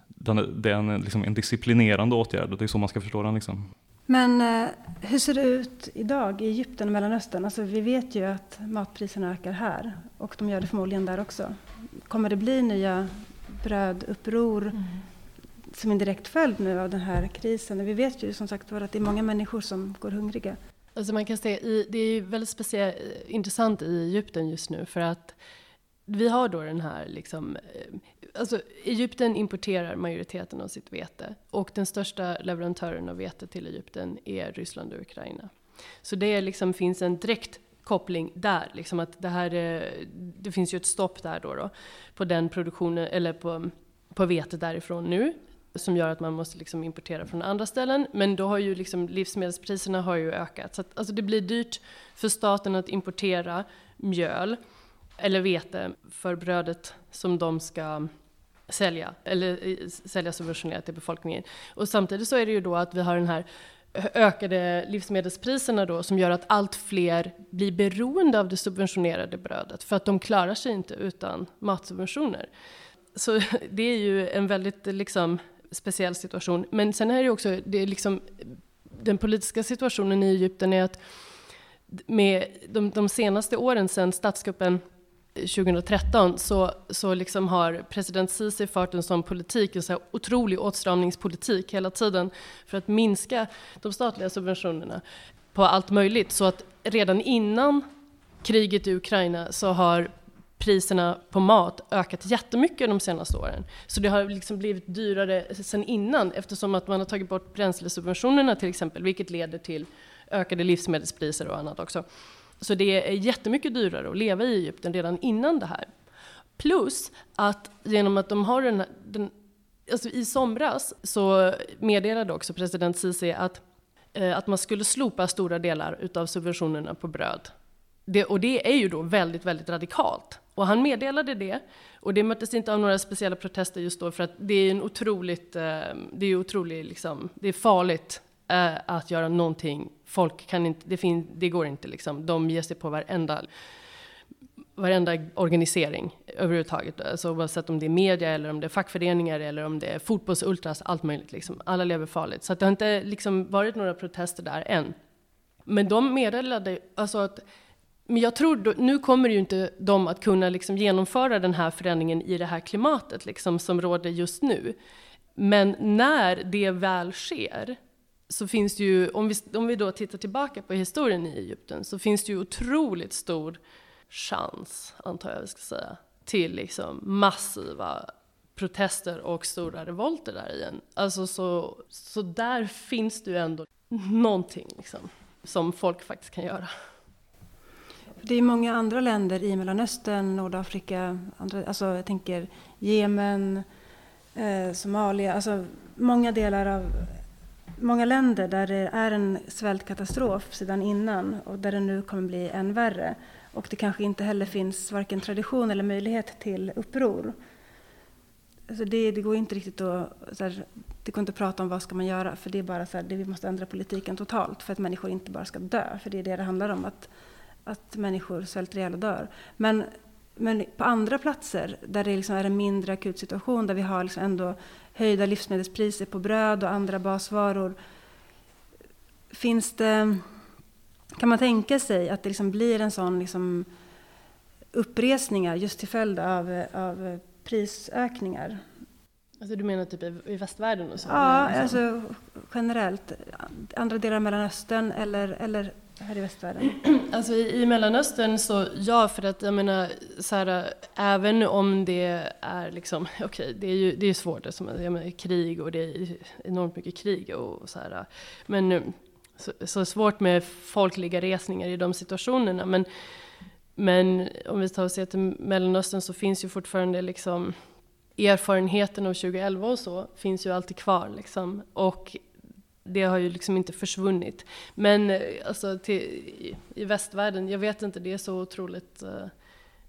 S2: den, det är en, liksom en disciplinerande åtgärd, det är så man ska förstå den. Liksom.
S1: Men eh, hur ser det ut idag i Egypten och Mellanöstern? Alltså, vi vet ju att matpriserna ökar här och de gör det förmodligen där också. Kommer det bli nya bröduppror mm. som en direkt följd nu av den här krisen? Vi vet ju som sagt att det är många människor som går hungriga.
S4: Alltså man kan säga, det är väldigt speciellt, intressant i Egypten just nu för att vi har då den här liksom, eh, alltså Egypten importerar majoriteten av sitt vete och den största leverantören av vete till Egypten är Ryssland och Ukraina. Så det liksom finns en direkt koppling där, liksom att det här, eh, det finns ju ett stopp där då, då på den produktionen, eller på, på vete därifrån nu, som gör att man måste liksom importera från andra ställen. Men då har ju liksom livsmedelspriserna har ju ökat. Så att, alltså det blir dyrt för staten att importera mjöl eller vete för brödet som de ska sälja, eller eh, sälja subventionerat till befolkningen. Och samtidigt så är det ju då att vi har den här ökade livsmedelspriserna då som gör att allt fler blir beroende av det subventionerade brödet för att de klarar sig inte utan matsubventioner. Så det är ju en väldigt liksom, speciell situation. Men sen är det också, det är liksom, den politiska situationen i Egypten är att med de, de senaste åren sedan statskuppen 2013 så, så liksom har president Sisi fört en sån politik, en så otrolig åtstramningspolitik hela tiden för att minska de statliga subventionerna på allt möjligt. Så att redan innan kriget i Ukraina så har priserna på mat ökat jättemycket de senaste åren. Så det har liksom blivit dyrare sen innan eftersom att man har tagit bort bränslesubventionerna till exempel, vilket leder till ökade livsmedelspriser och annat också. Så det är jättemycket dyrare att leva i Egypten redan innan det här. Plus att genom att de har den, här, den alltså i somras så meddelade också president Sisi att, eh, att man skulle slopa stora delar utav subventionerna på bröd. Det, och det är ju då väldigt, väldigt radikalt. Och han meddelade det, och det möttes inte av några speciella protester just då, för att det är en otroligt, eh, det är otroligt liksom, det är farligt eh, att göra någonting folk kan inte, det, fin, det går inte liksom. De ger sig på varenda, varenda organisering överhuvudtaget. Alltså oavsett om det är media eller om det är fackföreningar eller om det är fotbollsultras, allt möjligt liksom. Alla lever farligt. Så det har inte liksom varit några protester där än. Men de meddelade alltså att men jag tror, då, nu kommer ju inte de att kunna liksom genomföra den här förändringen i det här klimatet liksom, som råder just nu. Men när det väl sker, så finns det ju, om vi, om vi då tittar tillbaka på historien i Egypten, så finns det ju otroligt stor chans, antar jag vi ska säga, till liksom massiva protester och stora revolter där igen. Alltså så, så där finns det ju ändå någonting liksom, som folk faktiskt kan göra.
S1: Det är många andra länder i Mellanöstern, Nordafrika, andra, alltså jag tänker Jemen, eh, Somalia, alltså många delar av många länder där det är en svältkatastrof sedan innan och där det nu kommer bli än värre. Och det kanske inte heller finns varken tradition eller möjlighet till uppror. Alltså det, det går inte riktigt att, här, det går inte att prata om vad ska man göra, för det är bara så här, det, vi måste ändra politiken totalt för att människor inte bara ska dö, för det är det det handlar om, att, att människor svälter ihjäl och dör. Men, men på andra platser där det liksom är en mindre akut situation, där vi har liksom ändå höjda livsmedelspriser på bröd och andra basvaror, finns det, kan man tänka sig att det liksom blir en sån liksom uppresningar just till följd av, av prisökningar.
S4: Alltså du menar typ i, västvärlden? Och så,
S1: ja, alltså generellt. Andra delar av Mellanöstern eller, eller här i västvärlden?
S4: Alltså i, i Mellanöstern så ja, för att jag menar så här, även om det är liksom, okej, okay, det är ju det är svårt, det jag menar, krig och det är enormt mycket krig och så här, men så, så svårt med folkliga resningar i de situationerna, men men om vi tar och ser till Mellanöstern så finns ju fortfarande liksom erfarenheten av 2011 och så finns ju alltid kvar liksom. Och det har ju liksom inte försvunnit. Men eh, alltså till, i, i västvärlden, jag vet inte, det är så otroligt, eh,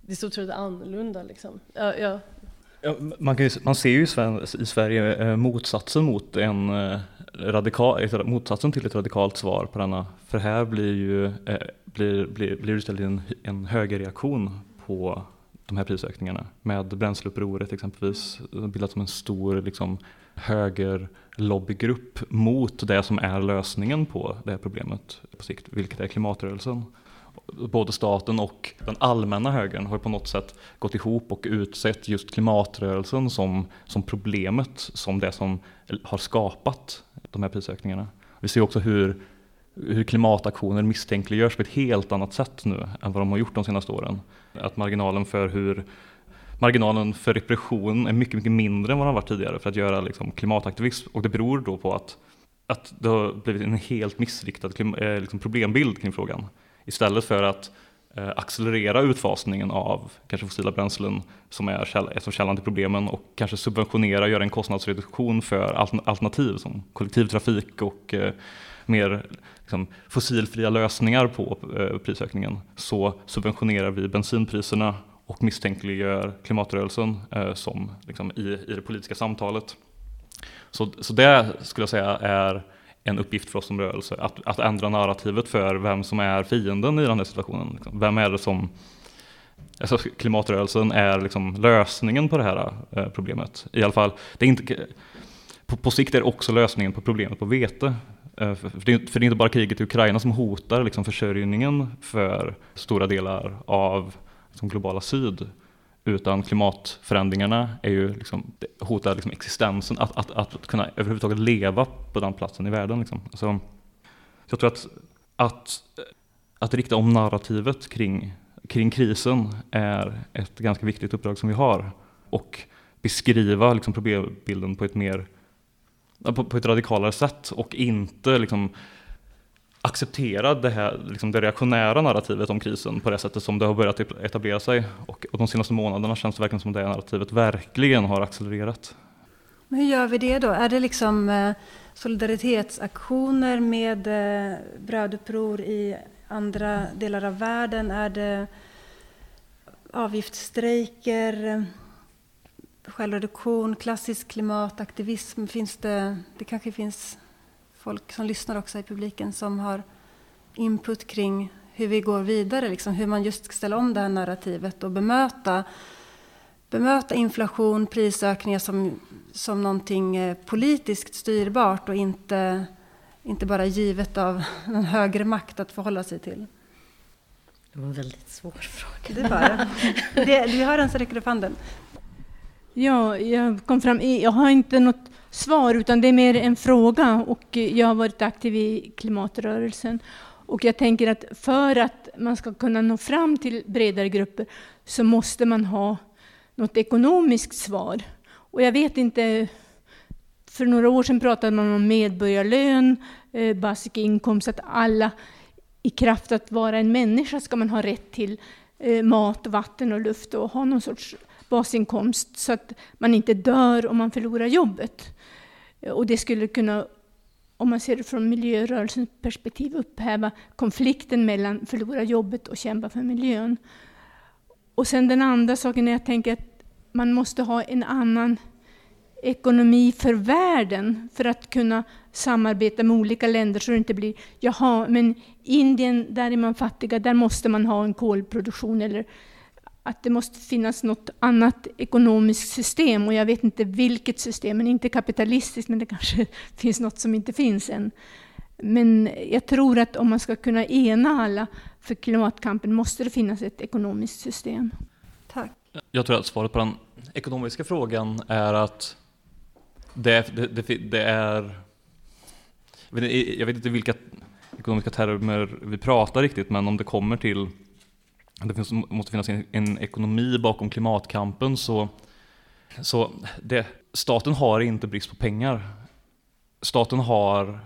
S4: det är så otroligt annorlunda liksom. Ja, ja.
S2: Ja, man, ju, man, ser ju i Sverige eh, motsatsen mot en radikal, motsatsen till ett radikalt svar på denna. För här blir ju blir, blir, blir istället en, en högerreaktion på de här prisökningarna. Med bränsleupproret exempelvis bildat som en stor liksom, högerlobbygrupp mot det som är lösningen på det här problemet på sikt, vilket är klimatrörelsen. Både staten och den allmänna högern har på något sätt gått ihop och utsett just klimatrörelsen som, som problemet, som det som har skapat de här prisökningarna. Vi ser också hur hur klimataktioner misstänkliggörs på ett helt annat sätt nu än vad de har gjort de senaste åren. Att marginalen för hur marginalen för repression är mycket, mycket mindre än vad den varit tidigare för att göra liksom, klimataktivism. Och det beror då på att, att det har blivit en helt missriktad eh, liksom, problembild kring frågan. Istället för att eh, accelerera utfasningen av kanske fossila bränslen som är, käll, är som källan till problemen och kanske subventionera, göra en kostnadsreduktion för alternativ som kollektivtrafik och eh, mer liksom, fossilfria lösningar på eh, prisökningen så subventionerar vi bensinpriserna och misstänkliggör klimatrörelsen eh, som liksom, i, i det politiska samtalet. Så, så det skulle jag säga är en uppgift för oss som rörelse, att, att ändra narrativet för vem som är fienden i den här situationen. Liksom. Vem är det som Alltså klimatrörelsen är liksom lösningen på det här eh, problemet. I alla fall, det är inte, på, på sikt är det också lösningen på problemet på vete. Eh, för det, är, för det är inte bara kriget i Ukraina som hotar liksom försörjningen för stora delar av liksom globala syd. Utan klimatförändringarna är ju liksom, hotar liksom existensen, att, att, att kunna överhuvudtaget leva på den platsen i världen. Liksom. Alltså, jag tror att, att, att rikta om narrativet kring, kring krisen är ett ganska viktigt uppdrag som vi har. Och beskriva liksom, problembilden på ett mer på, på ett radikalare sätt och inte liksom acceptera det, här, liksom det reaktionära narrativet om krisen på det sättet som det har börjat etablera sig. Och, och de senaste månaderna känns det verkligen som att det narrativet verkligen har accelererat.
S1: Men hur gör vi det då? Är det liksom eh, solidaritetsaktioner med eh, bröduppror i andra delar av världen? Är det avgiftsstrejker? Självreduktion, klassisk klimataktivism. Finns det, det kanske finns folk som lyssnar också i publiken som har input kring hur vi går vidare, liksom, hur man just ställa om det här narrativet och bemöta, bemöta inflation, prisökningar som, som någonting eh, politiskt styrbart och inte, inte bara givet av en högre makt att förhålla sig till.
S3: Det var en väldigt svår fråga.
S1: Det var det. Du har en som räcker upp handen.
S5: Ja, jag kom fram. Jag har inte något svar, utan det är mer en fråga. Och jag har varit aktiv i klimatrörelsen. Och jag tänker att för att man ska kunna nå fram till bredare grupper så måste man ha något ekonomiskt svar. Och jag vet inte, för några år sedan pratade man om medborgarlön, eh, basic inkomst, att alla i kraft att vara en människa ska man ha rätt till eh, mat, vatten och luft och ha någon sorts basinkomst så att man inte dör om man förlorar jobbet. Och det skulle kunna, om man ser det från miljörörelsens perspektiv, upphäva konflikten mellan förlora jobbet och kämpa för miljön. Och sen den andra saken är att jag tänker att man måste ha en annan ekonomi för världen för att kunna samarbeta med olika länder så det inte blir jaha, men Indien, där är man fattiga, där måste man ha en kolproduktion eller att det måste finnas något annat ekonomiskt system och jag vet inte vilket system, men inte kapitalistiskt, men det kanske finns något som inte finns än. Men jag tror att om man ska kunna ena alla för klimatkampen måste det finnas ett ekonomiskt system.
S1: Tack.
S2: Jag tror att svaret på den ekonomiska frågan är att det, det, det, det är... Jag vet inte vilka ekonomiska termer vi pratar riktigt, men om det kommer till det finns, måste finnas en, en, ekonomi bakom klimatkampen så, så det, staten har inte brist på pengar. Staten, har,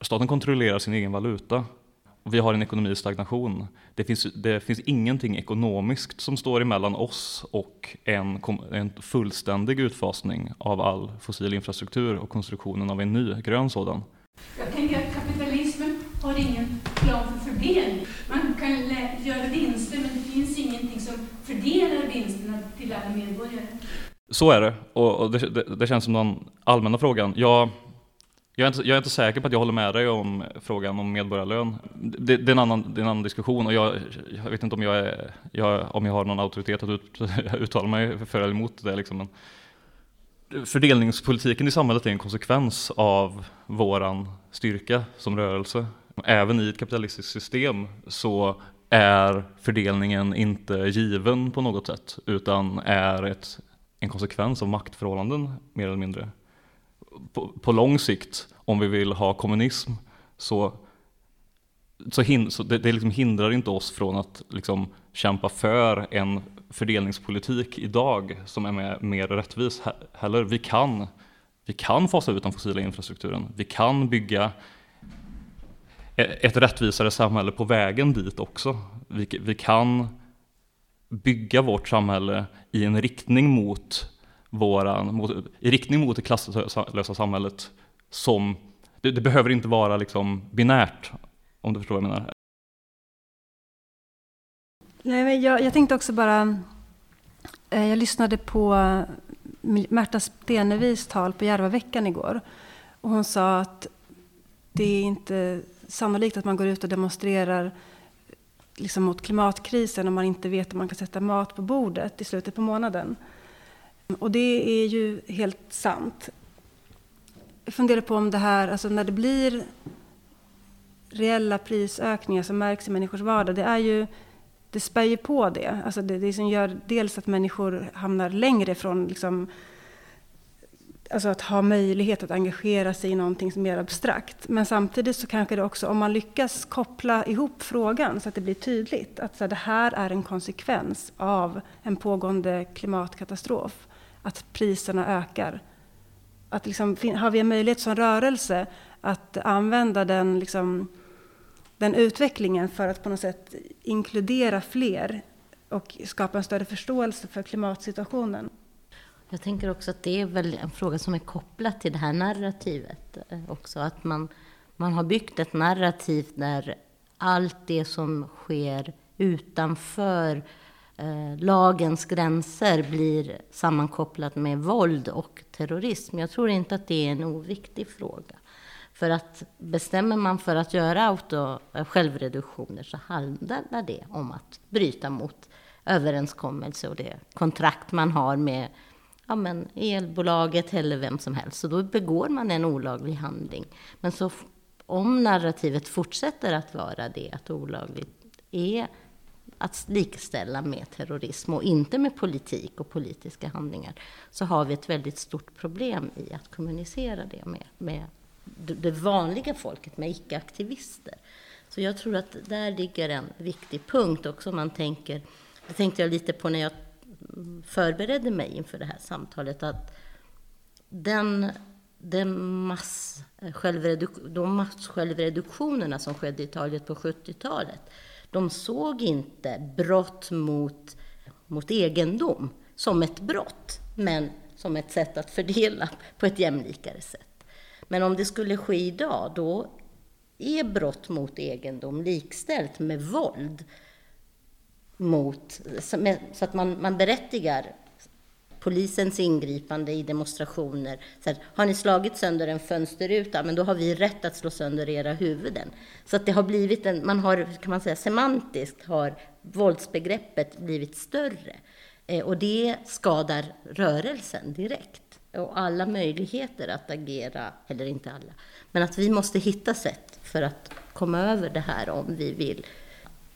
S2: staten kontrollerar sin egen valuta. Vi har en ekonomi i stagnation. Det finns, det finns ingenting ekonomiskt som står emellan oss och en, en fullständig utfasning av all fossil infrastruktur och konstruktionen av en ny grön sådan.
S5: Jag tänker att kapitalismen har ingen plan för fördelning. Man kan göra vinster, men det finns ingenting som fördelar vinsterna till alla medborgare.
S2: Så är det, och det, det, det känns som den allmänna frågan. Jag, jag är, inte, jag är, inte, säker på att jag håller med dig om frågan om medborgarlön. Det, det, är, en annan, det är en annan diskussion och jag, jag vet inte om jag, är, jag, om jag har någon auktoritet att ut, uttala mig för eller emot det. Liksom. Men fördelningspolitiken i samhället är en konsekvens av våran styrka som rörelse. Även i ett kapitalistiskt system så är fördelningen inte given på något sätt utan är ett, en konsekvens av maktförhållanden mer eller mindre. På, på lång sikt, om vi vill ha kommunism, så, så, hin, så det, det liksom hindrar inte oss från att liksom kämpa för en fördelningspolitik idag som är mer, mer rättvis heller. Vi kan, vi kan fasa ut den fossila infrastrukturen. Vi kan bygga ett rättvisare samhälle på vägen dit också. Vi, vi kan bygga vårt samhälle i en riktning mot våran, mot, i riktning mot det klasslösa samhället som, det, det, behöver inte vara liksom binärt, om du förstår vad jag menar.
S1: Nej, men jag, jag tänkte också bara, eh, jag lyssnade på eh, Märta Stenevis tal på Järvaveckan igår. Och hon sa att det är inte sannolikt att man går ut och demonstrerar liksom mot klimatkrisen om man inte vet om man kan sätta mat på bordet i slutet på månaden. Och det är ju helt sant. Jag funderar på om det här, alltså när det blir reella prisökningar som märks i människors vardag, det är ju det spär ju på det. Alltså det, det som gör dels att människor hamnar längre från liksom, alltså att ha möjlighet att engagera sig i någonting som är mer abstrakt. Men samtidigt så kanske det också, om man lyckas koppla ihop frågan så att det blir tydligt att så här, det här är en konsekvens av en pågående klimatkatastrof, att priserna ökar. Att liksom, har vi en möjlighet som rörelse att använda den, liksom, den utvecklingen för att på något sätt inkludera fler och skapa en större förståelse för klimatsituationen.
S3: Jag tänker också att det är väl en fråga som är kopplad till det här narrativet eh, också. Att man, man har byggt ett narrativ där allt det som sker utanför eh, lagens gränser blir sammankopplat med våld och terrorism. Jag tror inte att det är en oviktig fråga. För att bestämmer man för att göra auto, eh, självreduktioner så handlar det om att bryta mot överenskommelse och det kontrakt man har med ja, men elbolaget eller vem som helst. Så då begår man en olaglig handling. Men så om narrativet fortsätter att vara det, att olagligt är att likställa med terrorism och inte med politik och politiska handlingar, så har vi ett väldigt stort problem i att kommunicera det med, med det vanliga folket, med icke-aktivister. Så jag tror att där ligger en viktig punkt också. om Man tänker, det tänkte jag lite på när jag förberedde mig inför det här samtalet, att den, den mass, de massjälvreduktionerna som skedde i Italien på 70-talet, de såg inte brott mot, mot egendom som ett brott, men som ett sätt att fördela på ett jämlikare sätt. Men om det skulle ske idag, då är brott mot egendom likställt med våld mot, så att man, man berättigar polisens ingripande i demonstrationer. Så här, har ni slagit sönder en fönsterruta, men då har vi rätt att slå sönder era huvuden. Så att det har blivit en, man har, kan man säga, semantiskt har våldsbegreppet blivit större. Eh, och det skadar rörelsen direkt. Och alla möjligheter att agera, eller inte alla, men att vi måste hitta sätt för att komma över det här om vi vill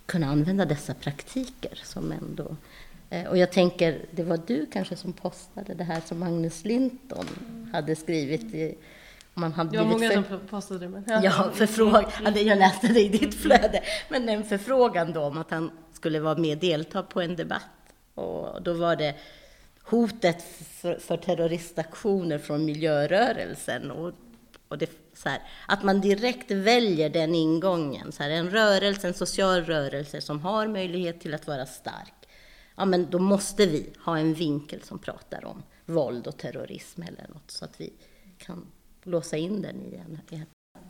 S3: kunna använda dessa praktiker som ändå Eh, och jag tänker, det var du kanske som postade det här som Magnus Linton hade skrivit. I,
S4: man hade det var många för, som postade det. Men,
S3: ja, ja förfrågan, jag läste det i ditt flöde. Men en förfrågan då om att han skulle vara med och delta på en debatt. Och då var det hotet för, för terroristaktioner från miljörörelsen. Och, och det, så här, att man direkt väljer den ingången. Så här, en rörelse, en social rörelse som har möjlighet till att vara stark ja men då måste vi ha en vinkel som pratar om våld och terrorism eller något så att vi kan låsa in den i en...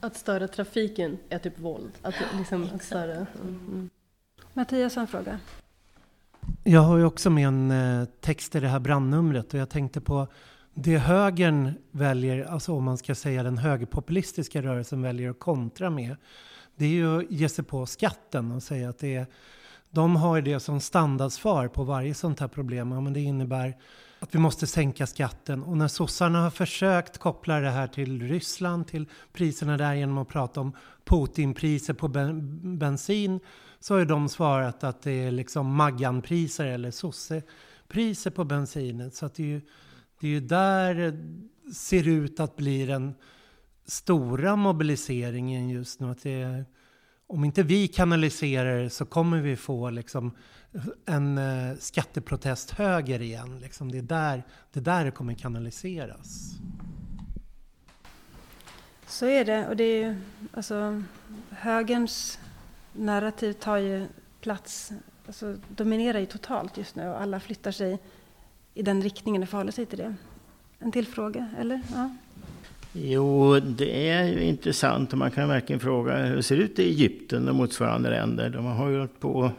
S4: Att störa trafiken är typ våld? Att liksom att störa, mm. mm.
S1: Mattias har en fråga.
S6: Jag har ju också med en eh, text i det här brandnumret och jag tänkte på det högern väljer, alltså om man ska säga den högerpopulistiska rörelsen väljer att kontra med, det är ju att ge sig på skatten och säga att det är de har det som standardsvar på varje sånt här problem. Ja, men det innebär att vi måste sänka skatten. Och när sossarna har försökt koppla det här till Ryssland, till priserna där genom att prata om Putinpriser på ben bensin, så har de svarat att det är liksom Magganpriser eller sossepriser på bensinen. Så att det, är ju, det är ju där det ser ut att bli den stora mobiliseringen just nu. Att det om inte vi kanaliserar det så kommer vi få liksom en eh, skatteprotest höger igen. Liksom det, är där, det är där det kommer kanaliseras.
S1: Så är det. Och det är ju, alltså, högerns narrativ tar ju plats, alltså, dominerar ju totalt just nu och alla flyttar sig i den riktningen och förhåller sig till det. En till fråga, eller? Ja.
S7: Jo, det är ju intressant och man kan verkligen fråga hur det ser ut i Egypten och motsvarande länder. De har ju hållit på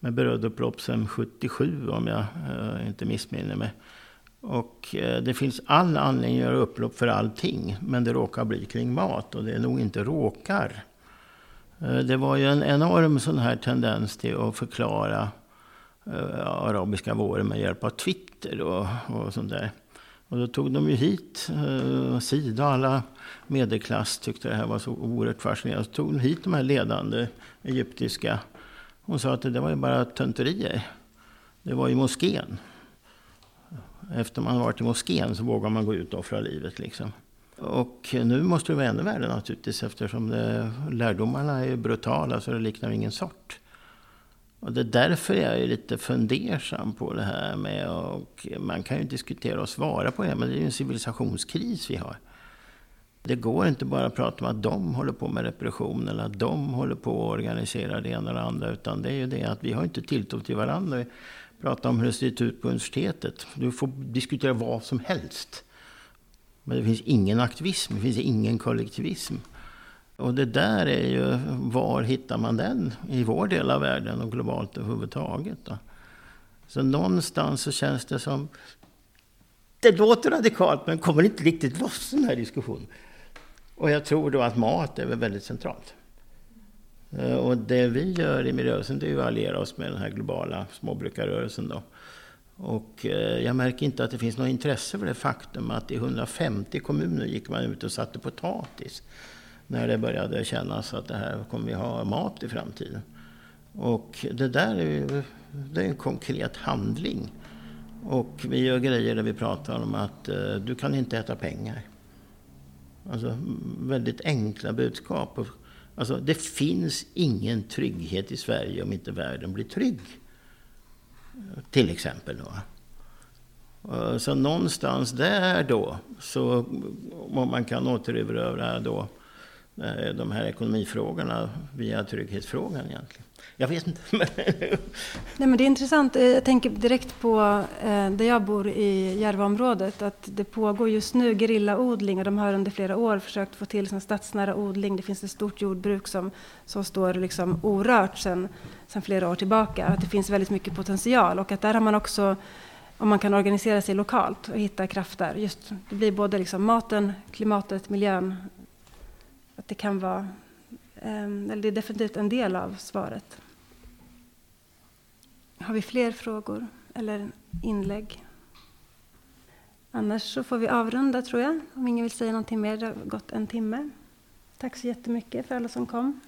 S7: med brödupplopp sedan 77 om jag eh, inte missminner mig. Och eh, det finns all anledning att göra upplopp för allting. Men det råkar bli kring mat och det är nog inte råkar. Eh, det var ju en enorm sån här tendens till att förklara Eh, arabiska våren med hjälp av Twitter och, och sånt där. Och då tog de ju hit eh, Sida och alla medelklass tyckte det här var så oerhört fascinerande. Så tog de hit de här ledande egyptiska. Hon sa att det var ju bara tönterier. Det var ju moskén. Efter man varit i moskén så vågar man gå ut och offra livet liksom. Och nu måste det vara ännu värre naturligtvis eftersom det, lärdomarna är brutala så det liknar ingen sort. Och det är därför jag är lite fundersam på det här med, och man kan ju diskutera och svara på det, men det är ju en civilisationskris vi har. Det går inte bara att prata om att de håller på med repression eller att de håller på att organisera det ena eller andra, utan det är ju det att vi har inte tilltro till varandra. Vi pratar om hur det ser ut på universitetet. Du får diskutera vad som helst. Men det finns ingen aktivism, det finns ingen kollektivism. Och det där är ju, var hittar man den i vår del av världen och globalt överhuvudtaget? Då? Så någonstans så känns det som, det låter radikalt men kommer inte riktigt loss den här diskussionen. Och jag tror då att mat är väldigt centralt. Eh, och det vi gör i miljörörelsen det är att alliera oss med den här globala småbrukarrörelsen. Då. Och eh, jag märker inte att det finns något intresse för det faktum att i 150 kommuner gick man ut och satte potatis när det började kännas att det här kommer vi ha mat i framtiden. Och det där är ju det är en konkret handling. Och vi gör grejer där vi pratar om att eh, du kan inte äta pengar. Alltså väldigt enkla budskap. Alltså, det finns ingen trygghet i Sverige om inte världen blir trygg. Till exempel. Då. Eh, så någonstans där då, så om man kan återerövra då Eh, de här ekonomifrågorna via trygghetsfrågan egentligen. Jag vet inte.
S1: Nej, men det är intressant. Eh, jag tänker direkt på eh, där jag bor i Järvaområdet. Att det pågår just nu gerillaodling och de har under flera år försökt få till en stadsnära odling. Det finns ett stort jordbruk som, som står liksom orört sedan flera år tillbaka. Att det finns väldigt mycket potential och att där har man också om man kan organisera sig lokalt och hitta krafter. Just, det blir både liksom maten, klimatet, miljön. Att det kan vara, ehm, eller det är definitivt en del av svaret. Har vi fler frågor eller inlägg? Annars så får vi avrunda tror jag. Om ingen vill säga någonting mer, det har gått en timme. Tack så jättemycket för alla som kom.